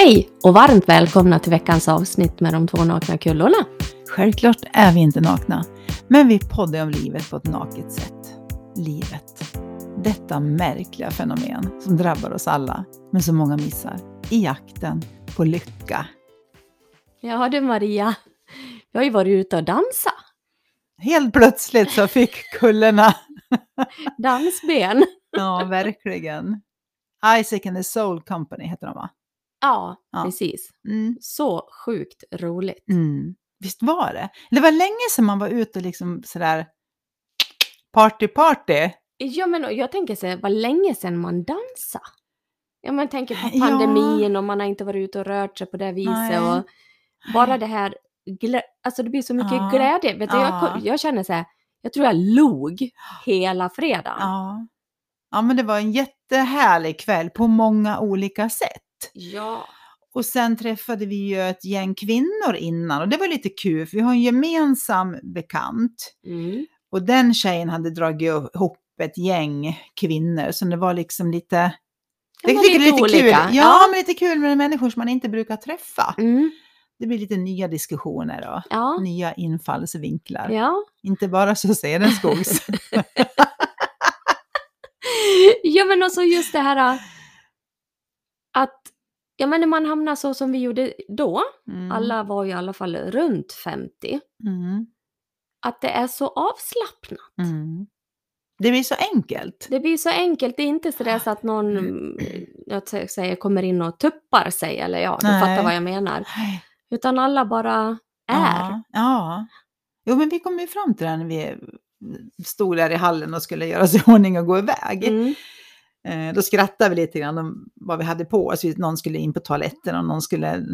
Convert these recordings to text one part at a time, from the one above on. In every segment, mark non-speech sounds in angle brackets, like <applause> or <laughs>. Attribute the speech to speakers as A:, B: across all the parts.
A: Hej och varmt välkomna till veckans avsnitt med de två nakna kullorna.
B: Självklart är vi inte nakna, men vi poddar om livet på ett naket sätt. Livet. Detta märkliga fenomen som drabbar oss alla, men som många missar, i jakten på lycka.
A: Ja du Maria, vi har ju varit ute och dansat.
B: Helt plötsligt så fick kullarna, <laughs>
A: Dansben.
B: ja verkligen. Isaac and the Soul Company heter de va?
A: Ja,
B: Ja.
A: precis.
B: Mm.
A: Så sjukt roligt.
B: Mm. Visst var det? Det var länge sedan man var ute och liksom sådär party party.
A: Ja men jag tänker så här, vad länge sedan man dansade. Ja jag tänker på
B: Ja.
A: pandemin och man har inte varit ute och rört sig på det viset.
B: Nej.
A: Och bara det här, alltså det blir så mycket
B: Ja.
A: glädje. Vet du,
B: Ja.
A: jag, jag känner så här, jag tror jag log hela fredagen.
B: Ja. ja, men det var en jättehärlig kväll på många olika sätt.
A: Ja.
B: Och sen träffade vi ju ett gäng kvinnor innan och det var lite kul för vi har en gemensam bekant.
A: Mm.
B: Och den tjejen hade dragit ihop ett gäng kvinnor så det var liksom lite... Det är
A: lite
B: lite kul. Ja,
A: Ja.
B: men lite kul med människor som man inte brukar träffa.
A: Mm.
B: Det blir lite nya diskussioner och
A: Ja.
B: nya infallsvinklar.
A: Ja.
B: Inte bara så Cedenskogs. <laughs>
A: ja men också just det här att ja men när man hamnar så som vi gjorde då,
B: Mm.
A: alla var ju i alla fall runt 50,
B: Mm.
A: att det är så avslappnat.
B: Mm. Det blir så enkelt.
A: Det blir så enkelt, det är inte sådär så att någon, mm, jag säger, kommer in och tuppar sig, eller ja, du
B: Nej.
A: fattar vad jag menar. Utan alla bara är.
B: Ja, ja. Jo, men vi kom ju fram till det när vi stod där i hallen och skulle göra oss i ordning och gå iväg. Eh, då skrattade vi lite grann om vad vi hade på oss. Någon skulle in på toaletten och någon skulle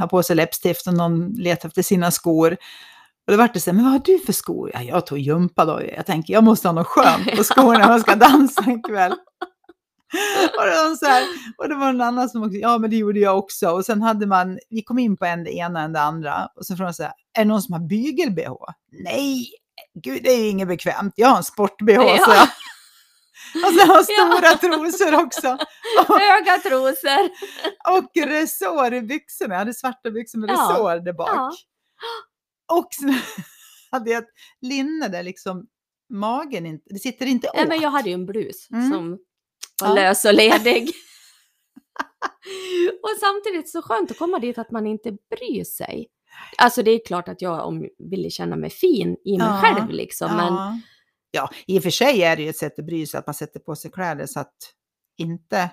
B: ha på sig läppstift och någon letade efter sina skor. Och då var det så här, men vad har du för skor? Ja, jag tog gympa då. Jag tänker, jag måste ha något skönt på skorna när man ska dansa en kväll. <laughs> Och det, var så här, och det var en annan som också, ja men det gjorde jag också. Och sen hade man, vi kom in på en det ena än det andra. Och så frågade de så här, är det någon som har bygel-bh? Nej, gud det är ju inget bekvämt, jag har en sport-bh.
A: Ja.
B: Så jag. Och sen har
A: Ja.
B: stora trosor också. Och,
A: Höga trosor.
B: och resår i byxorna, jag hade svarta byxor med
A: Ja.
B: resår där bak.
A: Ja.
B: Och så <laughs> hade jag ett linne där liksom magen inte, det sitter inte åt.
A: Nej, men jag hade ju en blus
B: Mm.
A: som var
B: Ja.
A: lös och ledig. <laughs> och samtidigt så skönt att komma dit att man inte bryr sig. Alltså det är klart att jag om, ville känna mig fin i mig
B: Ja,
A: själv liksom. Men
B: Ja. i och för sig är det ju ett sätt att bry sig, att man sätter på sig kläder så att inte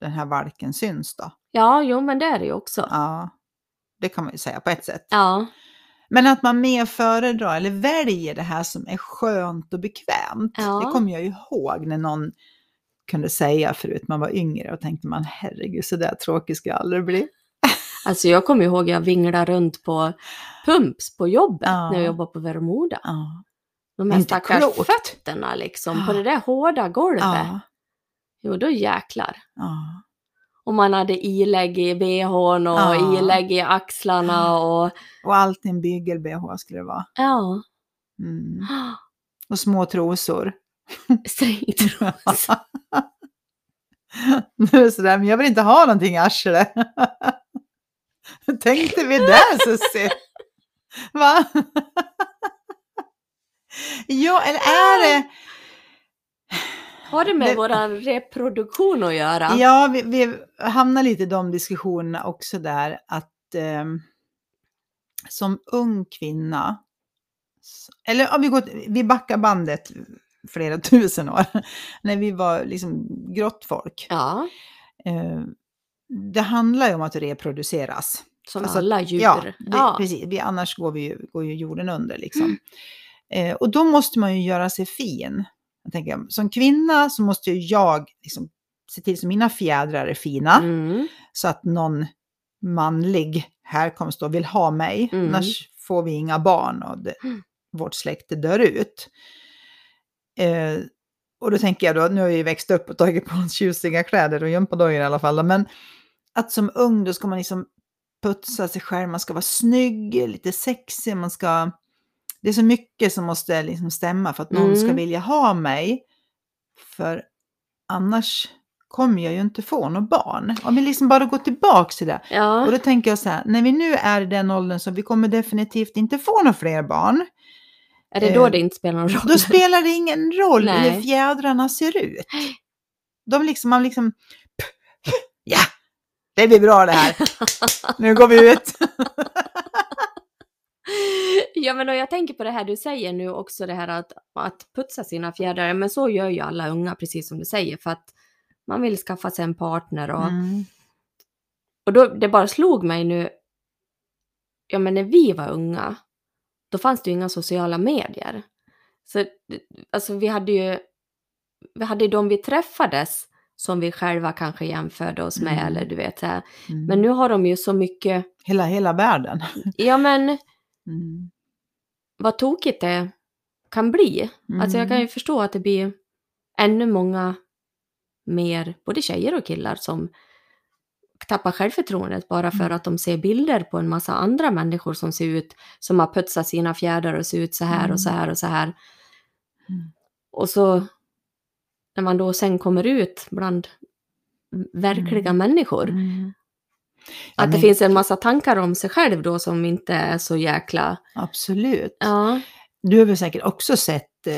B: den här valken syns då.
A: ja, jo men det är det ju också.
B: Ja, det kan man ju säga på ett sätt.
A: Ja,
B: Men att man mer föredrar eller väljer det här som är skönt och bekvämt.
A: Ja.
B: Det kommer jag ju ihåg när någon kunde säga förut man var yngre och tänkte man herregud så där tråkig ska jag aldrig bli. <laughs>
A: alltså jag kommer ihåg jag vinglade runt på Pumps på jobbet
B: Ja.
A: när jag jobbade på Vermoda.
B: Ja.
A: De här stackars
B: klokt.
A: fötterna liksom, på det där hårda golvet.
B: Ja.
A: Jo, då jäklar.
B: Ja.
A: Och man hade ilägg i bhn och
B: Ja.
A: ilägg i axlarna och
B: Och alltid en bygel-bh skulle det vara.
A: ja.
B: Mm. <gasps> Och små trosor.
A: Stringtrosa. <laughs>
B: Nu är sådär, men jag vill inte ha någonting i arslet. Hur <laughs> tänkte vi där Susie? Va? Ja, eller är det...
A: Har det med
B: Det-
A: våran reproduktion att göra?
B: Ja, vi, vi hamnar lite i de diskussionerna också där att ehm, som ung kvinna, eller om vi, går, vi backar bandet flera <laughs> tusen år, när vi var liksom grottfolk.
A: Ja,
B: Eh, det handlar ju om att reproduceras.
A: som
B: Alltså,
A: alla djur.
B: Ja, det,
A: ja.
B: precis. Vi, annars går, vi, går ju jorden under. Liksom. Eh, och då måste man ju göra sig fin. Jag tänker, som kvinna så måste ju jag liksom, se till så mina fjädrar är fina.
A: Mm.
B: Så att någon manlig härkomst då vill ha mig.
A: Mm.
B: Annars får vi inga barn och det,
A: Mm.
B: vårt släkte dör ut. Eh, och då tänker jag då, nu har jag ju växt upp och tagit på oss <laughs> tjusiga kläder och gympadojor i alla fall. då, Men att som ung då ska man liksom putsa sig själv, man ska vara snygg, lite sexig, man ska... Det är så mycket som måste liksom stämma för att någon ska
A: Mm.
B: vilja ha mig. För annars kommer jag ju inte få något barn. Om vi liksom bara går tillbaka till det. Och
A: Ja.
B: då tänker jag så här, när vi nu är i den åldern så vi kommer definitivt inte få några fler barn.
A: Är det då
B: eh,
A: det inte spelar någon roll?
B: Då spelar det ingen roll
A: Nej.
B: hur fjädrarna ser ut. <gasps> De liksom, man liksom, <laughs> ja, det blir bra det här. <laughs> Nu går vi ut. <laughs> <laughs>
A: Ja men och jag tänker på det här du säger nu också det här att, att putsa sina fjädrar, men så gör ju alla unga precis som du säger för att man vill skaffa sig en partner och,
B: Mm.
A: och då, det bara slog mig nu, ja men när vi var unga, då fanns det ju inga sociala medier. Så alltså vi hade ju, vi hade ju de vi träffades som vi själva kanske jämförde oss med
B: Mm.
A: eller du vet här.
B: Mm.
A: Men nu har de ju så mycket,
B: Hela, hela världen.
A: ja men
B: Mm.
A: vad tokigt det kan bli. Alltså jag kan
B: Mm.
A: ju förstå att det blir ännu många mer, både tjejer och killar, som tappar självförtroendet bara för
B: Mm.
A: att de ser bilder på en massa andra människor som ser ut, som har putsat sina fjädrar och ser ut så här
B: Mm.
A: och så här och så här.
B: Mm.
A: Och så när man då sen kommer ut bland verkliga människor,
B: Mm. Ja,
A: att det
B: men-
A: finns en massa tankar om sig själv då som inte är så jäkla...
B: Absolut.
A: Ja.
B: Du har väl säkert också sett, eh,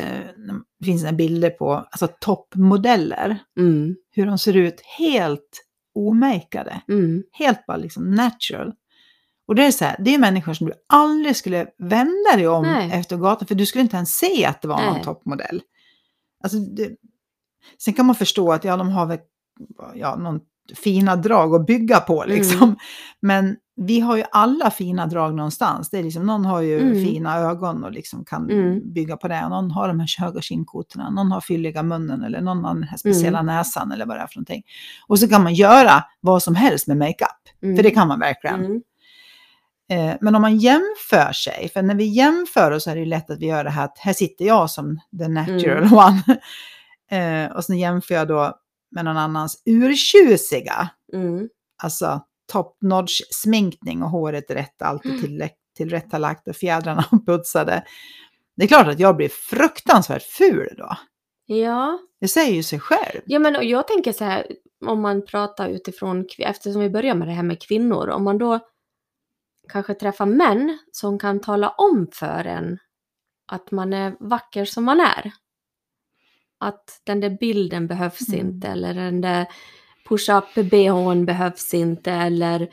B: det finns några bilder på alltså toppmodeller.
A: Mm,
B: Hur de ser ut helt omakeade.
A: mm,
B: Helt bara liksom natural. Och det är så här, det är människor som du aldrig skulle vända dig om
A: Nej.
B: efter gatan, för du skulle inte ens se att det var någon
A: Nej.
B: toppmodell. Alltså det, sen kan man förstå att ja, de har väl ja, någon fina drag att bygga på liksom.
A: Mm.
B: Men vi har ju alla fina drag någonstans. Det är liksom, någon har ju
A: Mm.
B: fina ögon och liksom kan
A: Mm.
B: bygga på det. Någon har de här höga kindkotorna, någon har fylliga munnen eller någon har den här speciella
A: Mm.
B: näsan eller vad det är för någonting. Och så kan man göra vad som helst med makeup.
A: mm.
B: För det kan man verkligen.
A: Mm.
B: Eh, men om man jämför sig, för när vi jämför oss så är det ju lätt att vi gör det här att här sitter jag som the natural
A: Mm.
B: one. <laughs> eh, och sen jämför jag då med någon annans urtjusiga,
A: Mm.
B: alltså top notch sminkning och håret rätt, alltid
A: Mm.
B: till, tillrättalagt och fjädrarna <laughs> putsade. Det är klart att jag blir fruktansvärt ful då.
A: Ja.
B: Det säger ju sig själv.
A: ja, men och jag tänker så här, om man pratar utifrån, eftersom vi börjar med det här med kvinnor, om man då kanske träffar män som kan tala om för en att man är vacker som man är. Att den där bilden behövs
B: Mm.
A: inte, eller den där push-up bhn behövs inte, eller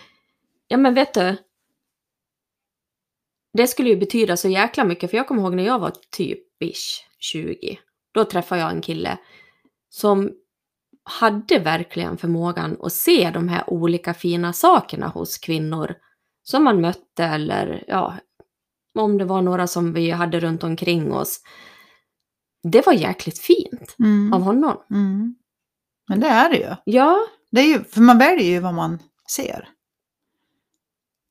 A: ja men vet du. Det skulle ju betyda så jäkla mycket, för jag kommer ihåg när jag var typ ish 20. Då träffade jag en kille som hade verkligen förmågan att se de här olika fina sakerna hos kvinnor som man mötte eller ja, om det var några som vi hade runt omkring oss. Det var jäkligt fint
B: Mm.
A: av honom.
B: Mm. Men det är det ju.
A: Ja,
B: Det är ju, för man väljer ju vad man ser.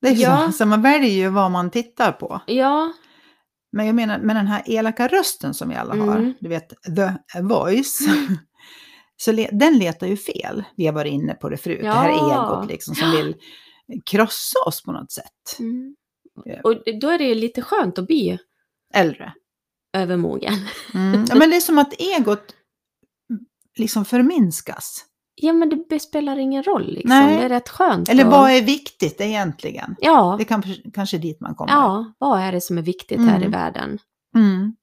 B: Det är
A: Ja.
B: så, så man väljer ju vad man tittar på.
A: ja,
B: Men jag menar med den här elaka rösten som vi alla har,
A: Mm.
B: du vet, the voice. <laughs> så le, den letar ju fel. Vi har varit inne på det förut, det här
A: Ja.
B: egot liksom som vill krossa oss på något sätt.
A: mm.
B: Ja.
A: och då är det ju lite skönt att bli
B: Äldre.
A: Övermogen.
B: Mm. Ja, men det är som att egot liksom förminskas.
A: Ja, men det spelar ingen roll liksom.
B: Nej.
A: Det är rätt skönt.
B: Eller
A: att-
B: vad är viktigt egentligen?
A: Ja,
B: Det kan, kanske är dit man kommer.
A: ja, vad är det som är viktigt här i
B: Mm.
A: världen?
B: Mm.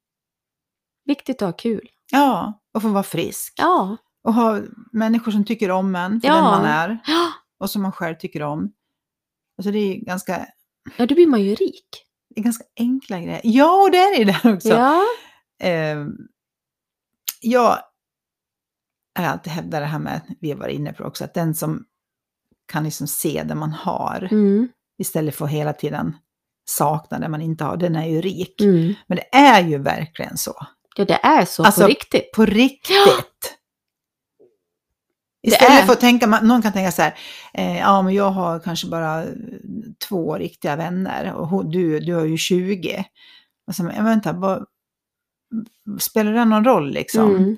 A: Viktigt att ha kul.
B: Ja, och få vara frisk.
A: Ja,
B: Och ha människor som tycker om en för
A: Ja.
B: den man är. <gasps> Och som man själv tycker om. Alltså det är ganska,
A: ja då blir man ju rik.
B: Är ganska enkla grejer. Ja, och det är det där också.
A: Ja,
B: Eh, jag har alltid hävdat det här med, vi har varit inne på också, att den som kan liksom se det man har
A: mm,
B: istället för att hela tiden sakna det man inte har, den är ju rik.
A: mm.
B: Men det är ju verkligen så.
A: ja det är så
B: Alltså,
A: på riktigt.
B: På riktigt. Istället
A: är-
B: för att tänka, man- någon kan tänka så här, eh, ja men jag har kanske bara två riktiga vänner och du, du har ju 20. Och så, men vänta, vad, spelar det någon roll liksom?
A: Mm.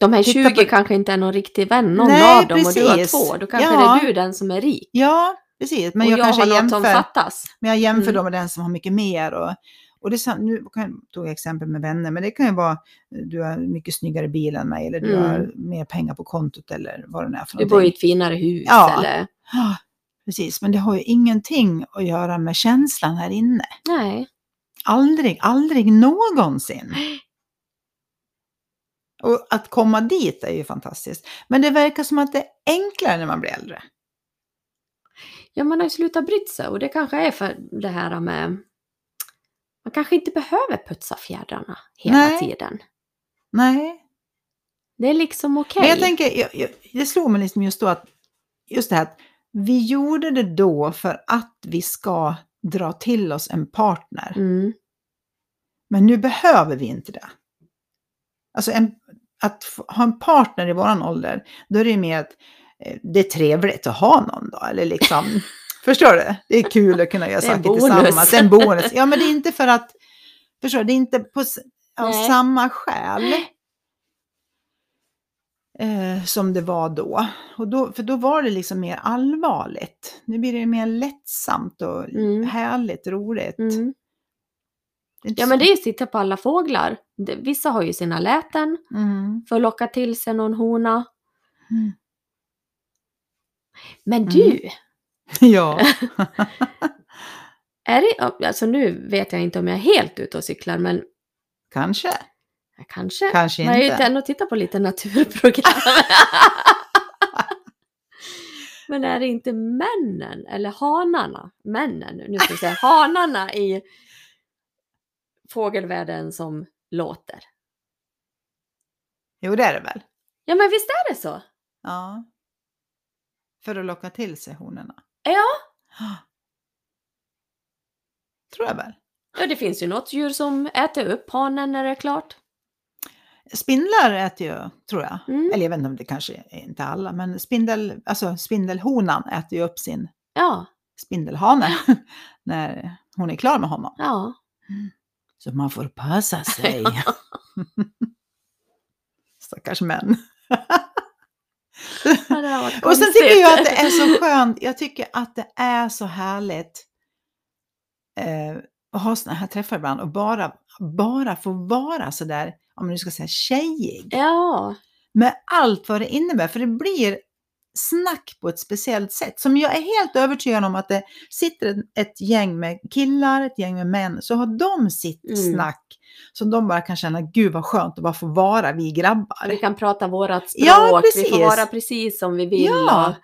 A: De här
B: Titta
A: 20
B: på-
A: kanske inte är någon riktig vän, någon
B: Nej,
A: av dem, och du har
B: precis.
A: två. Då kanske
B: Ja.
A: det är du den som är rik.
B: Ja, precis. Men
A: och
B: jag,
A: jag
B: kanske
A: har något
B: jämför,
A: som fattas.
B: men jag jämför
A: Mm.
B: då med den som har mycket mer. Och, Och det nu kan, tog jag exempel med vänner, men det kan ju vara eh, du har mycket snyggare bil än mig eller du
A: Mm.
B: har mer pengar på kontot eller vad det är för
A: Du bor i
B: någonting.
A: ett finare hus
B: Ja.
A: eller...
B: Ja, precis, men det har ju ingenting att göra med känslan här inne.
A: Nej.
B: Aldrig, aldrig någonsin. Och att komma dit är ju fantastiskt. Men det verkar som att det är enklare när man blir äldre.
A: Ja, man har ju slutat bryta sig och det kanske är för det här med... Man kanske inte behöver putsa fjädrarna hela
B: Nej.
A: tiden.
B: Nej,
A: Det är liksom okej.
B: Men jag tänker, jag, jag, det slog mig liksom just då att, just det här att vi gjorde det då för att vi ska dra till oss en partner.
A: Mm.
B: Men nu behöver vi inte det. Alltså en, att ha en partner i våran ålder, då är det ju mer att eh, det är trevligt att ha någon då, eller liksom, <laughs> förstår du? Det är kul att kunna göra saker
A: bonus.
B: tillsammans, det är en bonus. Ja, men det är inte för att, förstår du, det är inte på, av
A: Nej.
B: samma skäl. eh, som det var då. Och då. För då var det liksom mer allvarligt. Nu blir det mer lättsamt och
A: Mm.
B: härligt, roligt.
A: Mm. Ja, men det är ju sitta på alla fåglar. Vissa har ju sina läten
B: Mm.
A: för att locka till sig någon hona.
B: Mm.
A: Men du, <laughs>
B: Ja. <laughs>
A: är det, alltså nu vet jag inte om jag är helt ute och cyklar, men
B: Kanske.
A: kanske.
B: Kanske
A: Man har ju
B: inte.
A: ändå tittat på lite naturprogram. <laughs> Men är det inte männen, eller hanarna, männen, nu ska vi säga hanarna i fågelvärlden som låter?
B: Jo, det är det väl.
A: Ja, men visst är det så?
B: Ja. För att locka till sig honorna.
A: Ja. <gasps>
B: Tror jag väl.
A: Ja, det finns ju något djur som äter upp hanen när det är klart.
B: Spindlar äter ju, tror jag.
A: Mm.
B: Eller jag vet inte om det kanske är inte alla, men spindel, alltså spindelhonan äter ju upp sin
A: Ja,
B: spindelhane <laughs> när hon är klar med honom.
A: ja.
B: Så man får passa sig. <laughs> Stackars män. <laughs>
A: Ja, det har varit
B: Och sen tycker jag att det är så skönt, jag tycker att det är så härligt eh, att ha såna här träffar ibland och bara, bara få vara så där, om man nu ska säga tjejig.
A: Ja,
B: Med allt vad det innebär, för det blir snack på ett speciellt sätt. Som jag är helt övertygad om att det sitter ett- ett gäng med killar, ett gäng med män, så har de sitt
A: Mm.
B: snack som de bara kan känna, gud vad skönt att bara få vara vi grabbar.
A: vi kan prata vårat språk,
B: Ja,
A: vi får vara precis som vi vill.
B: Ja.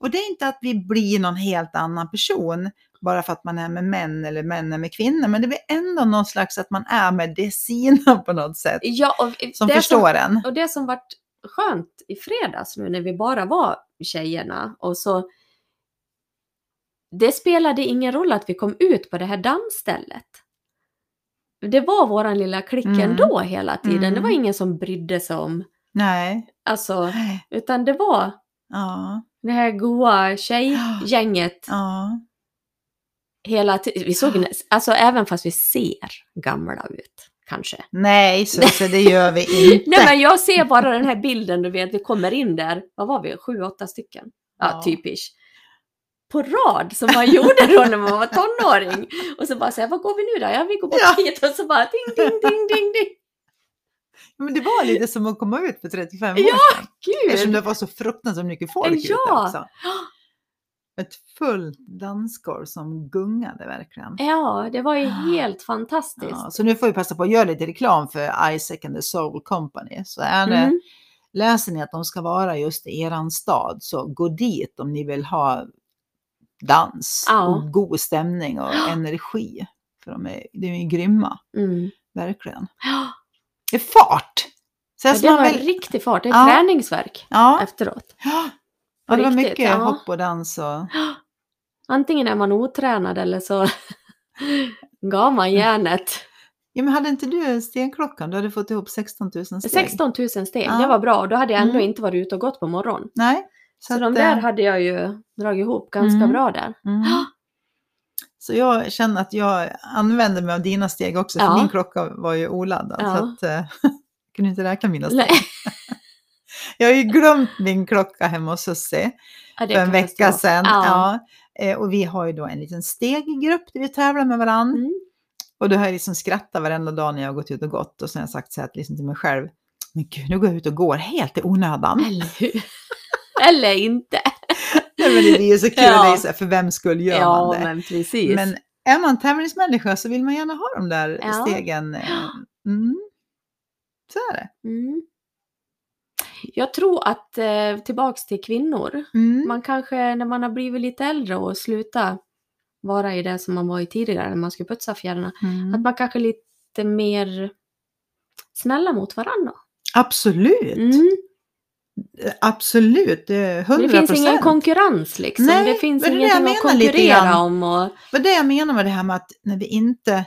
A: och-
B: det är inte att vi blir någon helt annan person bara för att man är med män eller män är med kvinnor, men det blir ändå någon slags att man är med det sina på något sätt.
A: Ja, och
B: Som förstår en.
A: och det som vart skönt i fredags nu när vi bara var tjejerna och så det spelade ingen roll att vi kom ut på det här dansstället. Det var våran lilla klick
B: Mm.
A: ändå hela tiden.
B: Mm.
A: Det var ingen som brydde sig om,
B: Nej.
A: alltså, utan det var
B: Ja.
A: det här goa tjejgänget <gasps>
B: Ja.
A: hela tiden. Vi såg, <gasps> alltså även fast vi ser gamla ut, kanske.
B: Nej, så, så det gör vi <laughs> inte.
A: Nej men jag ser bara den här bilden, du vet, vi kommer in där, vad var vi, sju, åtta stycken? Ja,
B: Ja.
A: typisch. På rad som man gjorde då när man var tonåring. Och så bara säga, vad går vi nu då? Ja, vi går bort
B: Ja.
A: hit och så bara ding, ding, ding, ding, ding.
B: Men det var lite som att komma ut för 35 år
A: Ja,
B: sedan. Eftersom
A: Gud!
B: det var så fruktansvärt mycket folk ute
A: Ja.
B: också. Ett fullt dansgolv som gungade verkligen.
A: Ja, det var ju helt fantastiskt.
B: Ja, så nu får vi passa på att göra lite reklam för Isaac and the Soul Company. Så är det,
A: Mm.
B: läser ni att de ska vara just i eran stad så gå dit om ni vill ha dans
A: Ja.
B: och god stämning och energi. För de är, de är ju grymma,
A: Mm.
B: verkligen.
A: Ja,
B: Det är fart! Så
A: det
B: att man
A: var
B: vill,
A: riktig fart, det är
B: Ja.
A: träningsverk
B: ja,
A: efteråt.
B: ja, det var
A: riktigt,
B: mycket
A: ja.
B: hopp och dans och
A: Antingen är man otränad eller så <laughs> gav man järnet.
B: Ja, men hade inte du stenklockan? Du hade fått ihop 16 000 steg.
A: 16 000 steg,
B: Ja.
A: det var bra. Då hade jag ändå
B: Mm.
A: inte varit ute och gått på morgonen.
B: Nej.
A: Så,
B: att,
A: de där
B: eh,
A: hade jag ju dragit ihop ganska
B: Mm.
A: bra där.
B: mm. Så jag känner att jag använder mig av dina steg också, för
A: Ja.
B: min klocka var ju oladdad.
A: Ja.
B: Så att, eh, jag <laughs> kunde inte räkna mina steg. <laughs> Jag har ju glömt min klocka hemma hos Susie
A: ja,
B: för en vecka sedan.
A: Ja.
B: Ja. Eh, Och vi har ju då en liten steggrupp där vi tävlar med varandra.
A: Mm.
B: Och då har jag liksom skrattat varenda dag när jag har gått ut och gått och sen har jag sagt så här liksom till mig själv, men gud, nu går jag ut och går helt i onödan.
A: Eller inte.
B: Nej, men det blir ju så kul,
A: Ja.
B: det är så här, för vems skull gör
A: ja,
B: man det?
A: men precis.
B: Men är man tävlingsmänniska så vill man gärna ha de där
A: Ja.
B: stegen. Mm. Så är det.
A: Mm. Jag tror att, eh, tillbaks till kvinnor,
B: Mm.
A: man kanske när man har blivit lite äldre och slutat vara i det som man var i tidigare när man skulle putsa fjädrarna, att
B: Mm.
A: man kanske är lite mer snälla mot varandra.
B: Absolut.
A: Mm.
B: Absolut, det är 100
A: Det finns ingen konkurrens liksom.
B: Nej,
A: det finns
B: men det
A: ingenting att konkurrera om. Och,
B: Det det jag menar med det här med att när vi inte...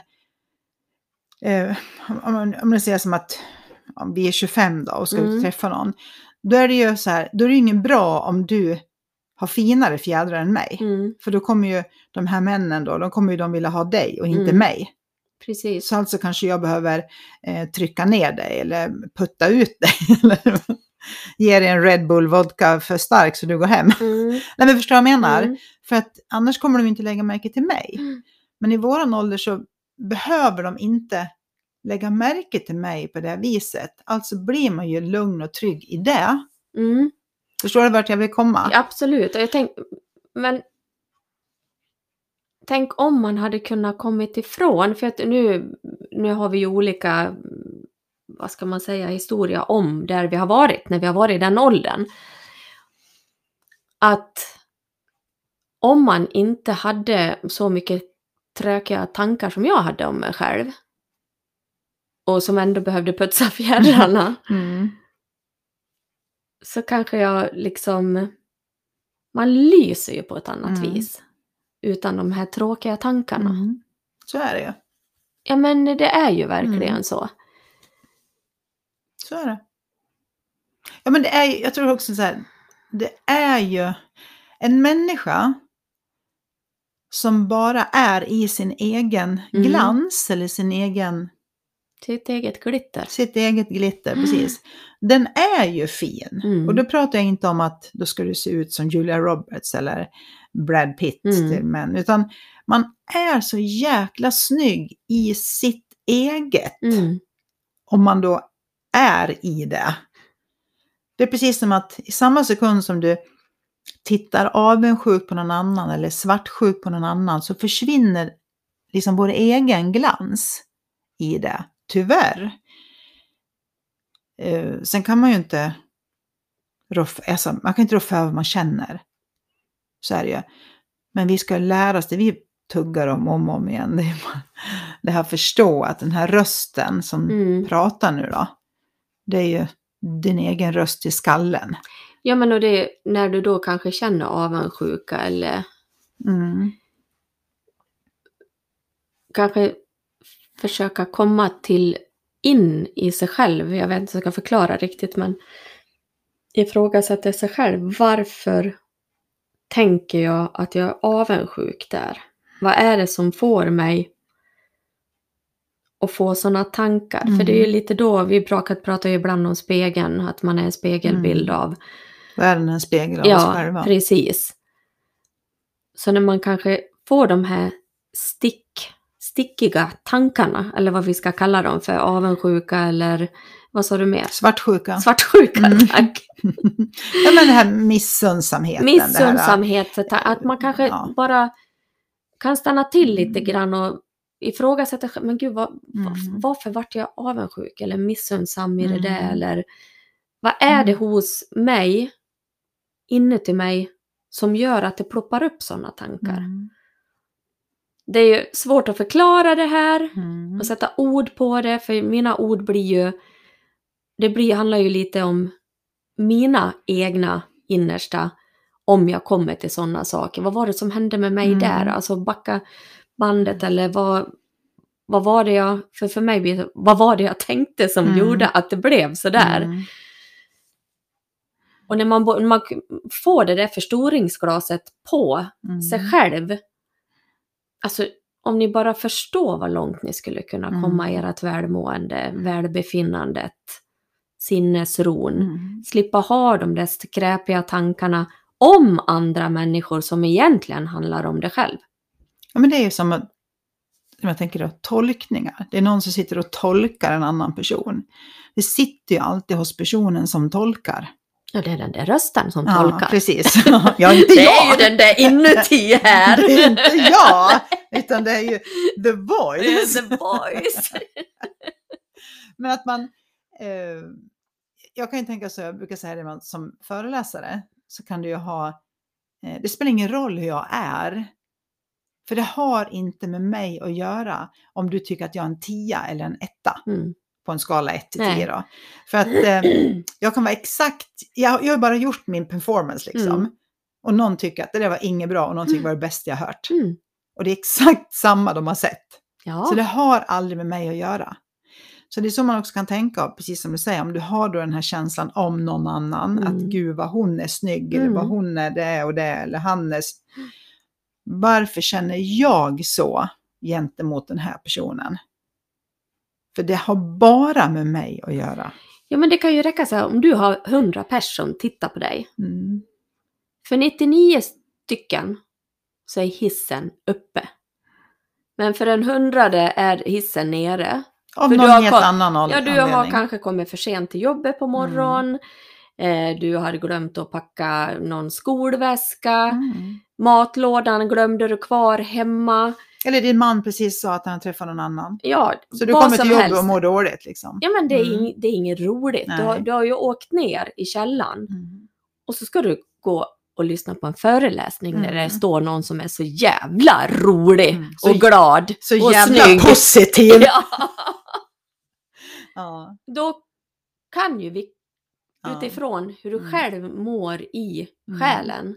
B: Eh, om, man- om det säger som att om vi är 25 då och ska ut
A: Mm.
B: och träffa någon. Då är det ju så här, då är det ingen bra om du har finare fjädrar än mig.
A: mm,
B: För då kommer ju de här männen då, de kommer ju de vilja ha dig och inte
A: Mm.
B: mig.
A: precis.
B: Så alltså kanske jag behöver eh, trycka ner dig eller putta ut dig. <laughs> eller ge dig en Red Bull vodka för stark så du går hem.
A: Mm, <laughs>
B: Nej men förstår vad jag menar?
A: mm,
B: För att annars kommer de inte lägga märke till mig.
A: Mm.
B: Men i våran ålder så behöver de inte lägga märke till mig på det viset. Alltså blir man ju lugn och trygg i det.
A: mm.
B: Förstår du vart jag vill komma?
A: Absolut, och jag tänk, men tänk om man hade kunnat kommit ifrån, för att nu, nu har vi ju olika, vad ska man säga, historia om där vi har varit, när vi har varit i den åldern. Att om man inte hade så mycket tråkiga tankar som jag hade om mig själv, och som ändå behövde putsa <laughs> fjädrarna,
B: Mm.
A: så kanske jag liksom... Man lyser ju på ett annat
B: Mm.
A: vis. Utan de här tråkiga tankarna.
B: Mm. Så är det ju.
A: Ja men det är ju verkligen
B: Mm.
A: så.
B: Så är det. Ja men det är jag tror också så här, det är ju en människa som bara är i sin egen
A: Mm.
B: glans eller sin egen
A: Sitt eget glitter.
B: sitt eget glitter, precis. Den är ju fin.
A: Mm.
B: Och då pratar jag inte om att då ska du se ut som Julia Roberts eller Brad Pitt
A: Mm.
B: till män, utan man är så jäkla snygg i sitt eget,
A: Mm.
B: om man då är i det. Det är precis som att i samma sekund som du tittar avundsjuk på någon annan eller svartsjuk på någon annan så försvinner liksom vår egen glans i det, tyvärr. Eh, sen kan man ju inte roffa, alltså, man kan inte roffa över vad man känner. Så är det ju. Men vi ska lära oss det vi tuggar om om och om igen. Det, här förstå att den här rösten som
A: Mm.
B: pratar nu då, det är ju din egen röst i skallen.
A: Ja men och det när du då kanske känner avundsjuka eller
B: Mm.
A: kanske försöka komma till in i sig själv. Jag vet inte hur jag ska förklara riktigt men ifrågasätta sig själv. Varför tänker jag att jag är avundsjuk där? Vad är det som får mig att få sådana tankar? För det är ju
B: Mm.
A: lite då, vi pratar, ju ibland om spegeln, att man är en spegelbild
B: Mm.
A: av
B: Världen är en spegel av oss
A: Ja,
B: själva.
A: precis. Så när man kanske får de här stick, stickiga tankarna, eller vad vi ska kalla dem för, avundsjuka eller vad sa du mer?
B: Svartsjuka.
A: Svartsjuka,
B: Mm.
A: tack. <laughs>
B: ja, men det här missunnsamheten. det här-
A: att man kanske
B: Ja.
A: bara kan stanna till lite grann och ifrågasätta, men gud, vad,
B: Mm.
A: varför vart jag avundsjuk eller missunnsam i det där?
B: Mm.
A: Eller vad är det
B: Mm.
A: hos mig, inuti mig, som gör att det ploppar upp sådana tankar?
B: Mm.
A: Det är ju svårt att förklara det här
B: Mm.
A: och sätta ord på det, för mina ord blir ju... Det blir, handlar ju lite om mina egna innersta, om jag kommer till sådana saker. Vad var det som hände med mig
B: Mm.
A: där? Alltså backa bandet eller vad, vad var det jag... För för mig vad var det jag tänkte som
B: Mm.
A: gjorde att det blev sådär?
B: Mm.
A: Och när man, när man får det där förstoringsglaset på
B: Mm.
A: sig själv. Alltså om ni bara förstår vad långt ni skulle kunna
B: Mm.
A: komma i ert välmående, välbefinnandet, sinnesron.
B: Mm.
A: Slippa ha de där skräpiga tankarna om andra människor som egentligen handlar om dig själv.
B: Ja, men det är ju som att jag tänker då, tolkningar. Det är någon som sitter och tolkar en annan person. Det sitter ju alltid hos personen som tolkar.
A: Ja, det är den där rösten som
B: Ja,
A: tolkar.
B: precis. <laughs> Ja, inte
A: Det
B: jag!
A: är ju den där inuti här.
B: Det är inte jag, utan det är ju the voice.
A: the voice. <laughs>
B: Men att man, eh, jag kan ju tänka så, jag brukar säga det man, som föreläsare, så kan du ju ha, eh, det spelar ingen roll hur jag är, för det har inte med mig att göra om du tycker att jag är en tia eller en etta
A: Mm.
B: på en skala 1 till
A: Nej.
B: 10 då. För att eh, <clears throat> jag kan vara exakt, jag, jag har bara gjort min performance liksom.
A: Mm.
B: Och någon tycker att det där var inget bra och någon tycker det var det bästa jag hört.
A: Mm.
B: Och det är exakt samma de har sett.
A: Ja.
B: Så det har aldrig med mig att göra. Så det är så man också kan tänka, precis som du säger, om du har då den här känslan om någon annan,
A: Mm.
B: att gud vad hon är snygg, eller
A: Mm.
B: vad hon är det och det, eller han är... Varför känner jag så gentemot den här personen? För det har bara med mig att göra.
A: ja, men det kan ju räcka så här om du har 100 personer tittar på dig.
B: Mm.
A: För 99 stycken så är hissen uppe. Men för en hundrade är hissen nere.
B: Av
A: För du
B: någon
A: har
B: helt annan an-
A: Ja, du har
B: anledning.
A: kanske kommit för sent till jobbet på morgonen. Eh, du hade glömt att packa någon skolväska.
B: Mm.
A: Matlådan glömde du kvar hemma.
B: Eller din man precis sa att han träffade någon annan.
A: Ja,
B: Så du kommer till jobbet och mår dåligt liksom.
A: Ja, men det är,
B: Mm.
A: ing, det är inget roligt. Du har, du har ju åkt ner i källaren
B: Mm.
A: och så ska du gå och lyssna på en föreläsning där
B: Mm.
A: det står någon som är så jävla rolig
B: Mm. Så
A: och glad
B: Så
A: och
B: jävla
A: snygg. <laughs>
B: positiv!
A: Ja,
B: Ja.
A: då kan ju vi utifrån hur du
B: Mm.
A: själv mår i
B: Mm.
A: själen.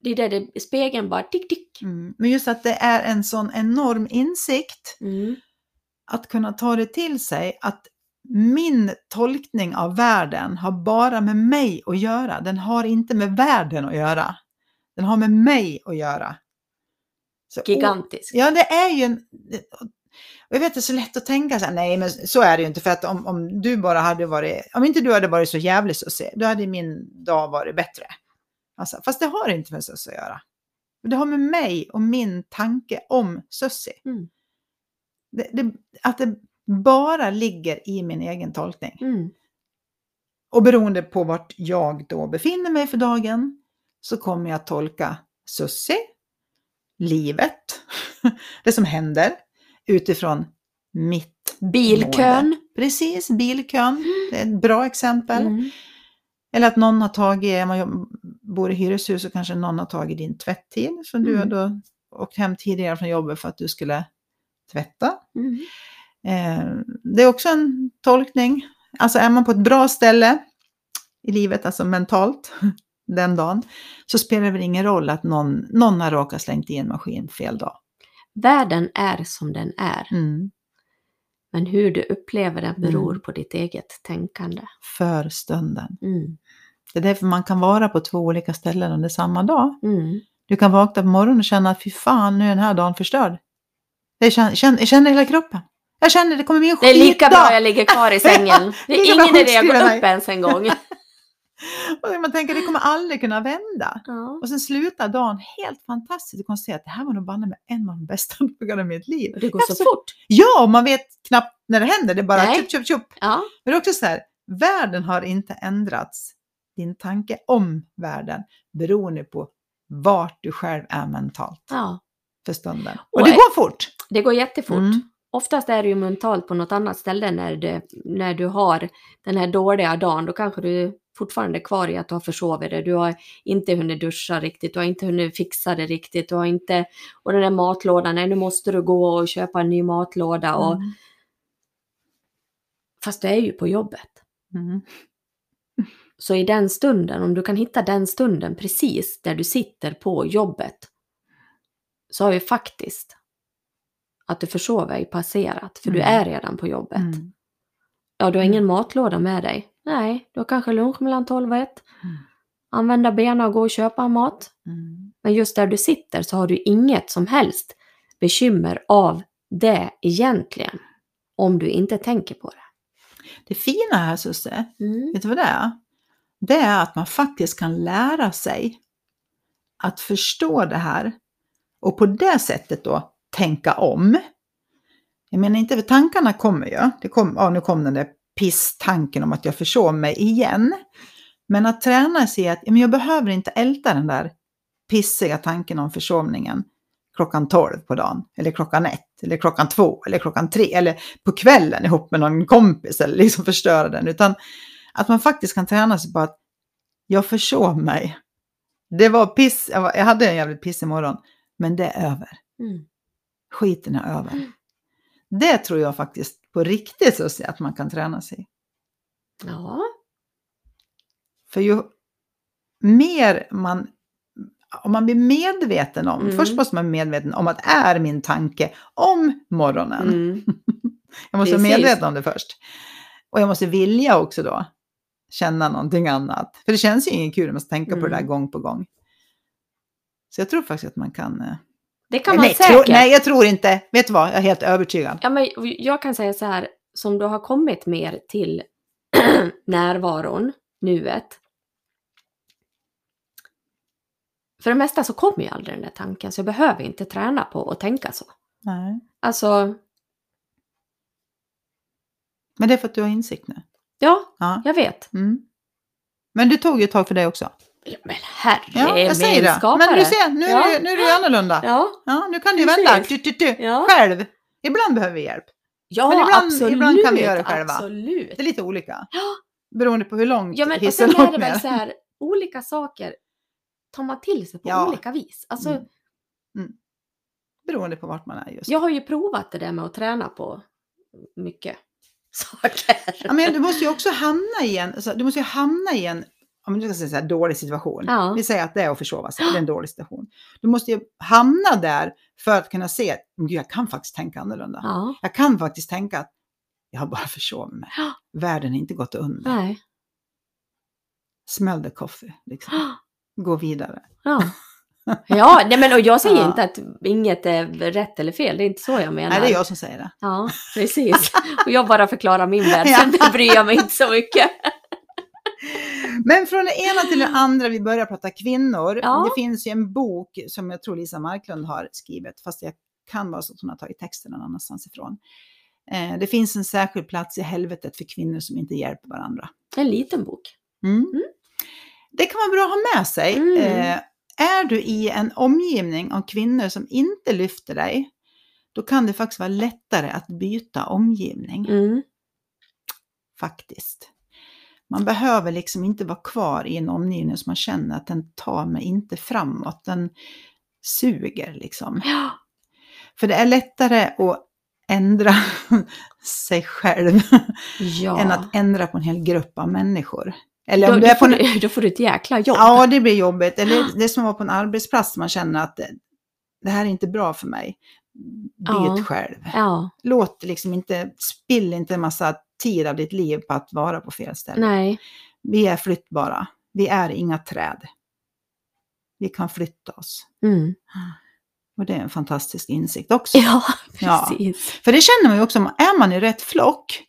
A: Det är där det, spegeln bara tick tick.
B: Mm. Men just att det är en sån enorm insikt
A: Mm.
B: att kunna ta det till sig att min tolkning av världen har bara med mig att göra. Den har inte med världen att göra. Den har med mig att göra. Så,
A: Gigantisk.
B: Ja, det är ju en... Och jag vet, det är så lätt att tänka så här, nej men så är det ju inte. För att om, om du bara hade varit, om inte du hade varit så jävligt sussig, då hade min dag varit bättre. Alltså, fast det har inte med suss att göra. Det har med mig och min tanke om sussi.
A: Mm.
B: Det, det, att det bara ligger i min egen tolkning.
A: Mm.
B: Och beroende på vart jag då befinner mig för dagen så kommer jag tolka Sussi, livet, <laughs> det som händer utifrån mitt
A: Bilkön.
B: mående. Precis, bilkön. Det är ett bra exempel.
A: Mm.
B: Eller att någon har tagit, om man bor i hyreshus så kanske någon har tagit din tvätttid. Du har
A: Mm.
B: då åkt hem tidigare från jobbet för att du skulle tvätta.
A: Mm.
B: Eh, det är också en tolkning. Alltså är man på ett bra ställe i livet, alltså mentalt, <laughs> den dagen, så spelar det väl ingen roll att någon, någon har råkat slängt i en maskin fel dag.
A: Världen är som den är.
B: Mm.
A: Men hur du upplever den beror
B: Mm.
A: på ditt eget tänkande.
B: För stunden.
A: Mm.
B: Det är därför man kan vara på två olika ställen under samma dag.
A: Mm.
B: Du kan vakna på morgonen och känna att fy fan, nu är den här dagen förstörd. Jag känner, jag känner hela kroppen. Jag känner det kommer bli en
A: Det är lika
B: skitdag.
A: bra jag ligger kvar i <laughs> sängen. Det är ingen idé att gå upp ens en gång. <laughs>
B: Och man tänker det kommer aldrig kunna vända.
A: Ja.
B: Och sen slutar dagen helt fantastiskt och konstatera att det här var nog banne med en av de bästa <laughs> dagarna i mitt liv.
A: Det går så
B: Alltså,
A: fort.
B: Ja, och man vet knappt när det händer. Det är bara tjup, tjup, tjup.
A: Ja.
B: Men det är också så här, världen har inte ändrats. Din tanke om världen beroende på vart du själv är mentalt
A: ja.
B: för stunden.
A: Och
B: Och det går fort.
A: Det går jättefort.
B: Mm.
A: Oftast är det ju mentalt på något annat ställe när, det, när du har den här dåliga dagen. Då kanske du fortfarande är kvar i att du har försovit dig. Du har inte hunnit duscha riktigt, du har inte hunnit fixa det riktigt. Du har inte, och den där matlådan, nej, nu måste du gå och köpa en ny matlåda. Och,
B: Mm.
A: Fast du är ju på jobbet.
B: Mm.
A: Så i den stunden, om du kan hitta den stunden precis där du sitter på jobbet, så har ju faktiskt att du försover dig passerat, för du
B: Mm.
A: är redan på jobbet.
B: Mm.
A: Ja, du har ingen matlåda med dig. Nej, du har kanske lunch mellan 12 och 1.
B: Mm.
A: Använda benen och gå och köpa mat.
B: Mm.
A: Men just där du sitter så har du inget som helst bekymmer av det egentligen. Om du inte tänker på det.
B: Det fina här Susse,
A: Mm.
B: vet du vad det är? Det är att man faktiskt kan lära sig att förstå det här och på det sättet då tänka om. Jag menar inte, för tankarna kommer ju. Det kom, ja, nu kom den där pisstanken om att jag försov mig igen. Men att träna sig att men jag behöver inte älta den där pissiga tanken om försovningen klockan 12 på dagen, eller klockan 1, eller klockan 2, eller klockan 3, eller på kvällen ihop med någon kompis, eller liksom förstöra den. Utan att man faktiskt kan träna sig på att jag försov mig. Det var piss, jag, hade en jävligt pissig morgon, men det är över.
A: Mm.
B: Skiten är över.
A: Mm.
B: Det tror jag faktiskt på riktigt så att man kan träna sig.
A: Ja.
B: För ju mer man, om man blir medveten om,
A: Mm.
B: först måste man bli medveten om att är min tanke om morgonen.
A: Mm. <laughs>
B: Jag måste vara
A: Precis.
B: medveten om det först. Och jag måste vilja också då känna någonting annat. För det känns ju inget kul om man ska tänka på det där
A: Mm.
B: gång på gång. Så jag tror faktiskt att man kan... eh,
A: Det kan man
B: nej,
A: säkert.
B: tro, nej, jag tror inte. Vet du vad? Jag är helt övertygad.
A: Ja, men jag kan säga så här, som du har kommit mer till <clears throat> närvaron, nuet. För det mesta så kommer ju aldrig den där tanken, så jag behöver inte träna på att tänka så.
B: Nej.
A: Alltså,
B: Men det är för att du har insikt nu.
A: Ja,
B: Ja.
A: jag vet.
B: Mm. Men det tog ju ett tag för dig också.
A: Ja, men herre,
B: Ja, jag säger det. Men du ser, nu är,
A: Ja.
B: du, nu är du annorlunda. Ja.
A: Ja,
B: nu kan du ju
A: Precis.
B: vända. Du, du, du.
A: Ja.
B: Själv. Ibland behöver vi hjälp.
A: ja
B: Men ibland-
A: absolut.
B: ibland kan vi göra det själva.
A: Absolut.
B: Det är lite olika.
A: Ja.
B: Beroende på hur långt
A: Ja, men och
B: hissen
A: sen är det väl så här, olika saker tar man till sig på
B: Ja.
A: olika vis. Alltså,
B: Mm. Mm. Beroende på vart man är just.
A: jag har ju provat det där med att träna på mycket saker.
B: Ja, men du måste ju också hamna i en, alltså, du måste ju hamna i en om du ska säga här, dålig situation.
A: Ja.
B: Vi säger att det är att försova sig, det är en dålig situation. Du måste ju hamna där för att kunna se att "Men gud, jag kan faktiskt tänka annorlunda.
A: Ja,
B: Jag kan faktiskt tänka att jag har bara försovit mig.
A: Ja.
B: Världen är inte gått under.
A: nej.
B: Smell the coffee. Liksom. Gå vidare. <laughs>
A: Ja. Nej men och jag säger
B: Ja.
A: inte att inget är rätt eller fel, det är inte så jag menar.
B: Nej, det är jag som säger det.
A: Ja, precis. Och jag bara förklarar min värld,
B: Ja.
A: sen bryr jag mig inte så mycket. <laughs>
B: Men från det ena till det andra, vi börjar prata kvinnor.
A: Ja.
B: Det finns ju en bok som jag tror Lisa Marklund har skrivit, fast jag kan vara så att hon har tagit texten någon annanstans ifrån. Eh, det finns en särskild plats i helvetet för kvinnor som inte hjälper varandra.
A: En liten bok.
B: Mm.
A: Mm.
B: Det kan vara bra att ha med sig.
A: Mm.
B: Eh, är du i en omgivning av kvinnor som inte lyfter dig, då kan det faktiskt vara lättare att byta omgivning.
A: Mm.
B: Faktiskt. Man behöver liksom inte vara kvar i en omgivning som man känner att den tar mig inte framåt. Den suger liksom.
A: Ja,
B: För det är lättare att ändra <laughs> sig själv
A: ja.
B: än att ändra på en hel grupp av människor. Eller om
A: då,
B: du är på
A: får
B: en,
A: du, <laughs> då får du ett jäkla jobb.
B: Ja, det blir jobbigt. Eller det som vara på en arbetsplats man känner att det, här är inte bra för mig. Byt
A: Ja.
B: själv.
A: Ja,
B: Låt liksom inte, spill inte en massa tid av ditt liv på att vara på fel ställe.
A: nej.
B: Vi är flyttbara. Vi är inga träd. Vi kan flytta oss.
A: Mm.
B: Och det är en fantastisk insikt också.
A: Ja,
B: Ja.
A: precis.
B: För det känner man ju också, är man i rätt flock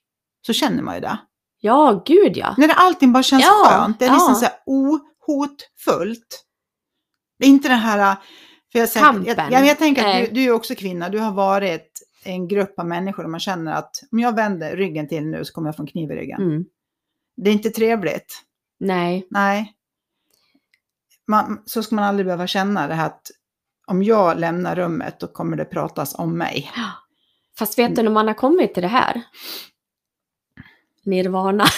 B: så känner man ju det.
A: Ja, gud ja.
B: När allting bara känns
A: Ja,
B: skönt, det är liksom
A: ja.
B: så här ohotfullt. Det är inte det här, för jag, säger, jag,
A: Kampen.
B: jag, jag tänker att du, du är också kvinna, du har varit en grupp av människor där man känner att om jag vänder ryggen till nu så kommer jag få en kniv i ryggen.
A: Mm.
B: Det är inte trevligt.
A: Nej.
B: Nej. Man, så ska man aldrig behöva känna det här att om jag lämnar rummet då kommer det pratas om mig. <gasps>
A: Fast vet du när man har kommit till det här? Nirvana. <laughs>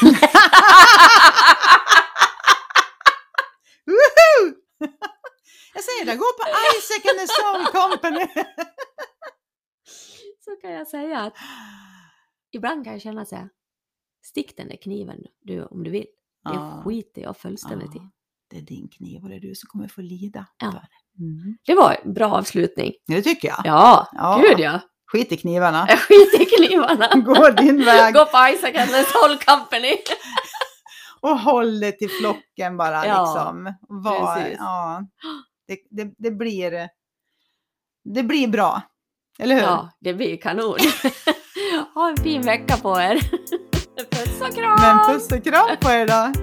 B: Jag säger det, gå på Isaac and the Soul Company.
A: Så kan jag säga att ibland kan jag känna så här. Stick den där kniven du om du vill. Det
B: Ja.
A: skiter jag fullständigt i.
B: Det är din kniv och det är du som kommer få lida.
A: Ja.
B: för det. Mm.
A: Det var en bra avslutning.
B: Det tycker jag.
A: Ja,
B: Ja.
A: gud ja.
B: Skit i knivarna. <laughs>
A: Skiter i knivarna. <laughs>
B: Gå din väg
A: Gå på Isaac and the Soul Company. <laughs>
B: och håll dig till flocken bara.
A: Ja,
B: liksom. Var,
A: precis.
B: ja. det, det, det, blir, det blir bra. Eller hur?
A: Ja, det blir kanon. Ha en fin vecka på er. Puss och kram!
B: Men puss och kram på er då.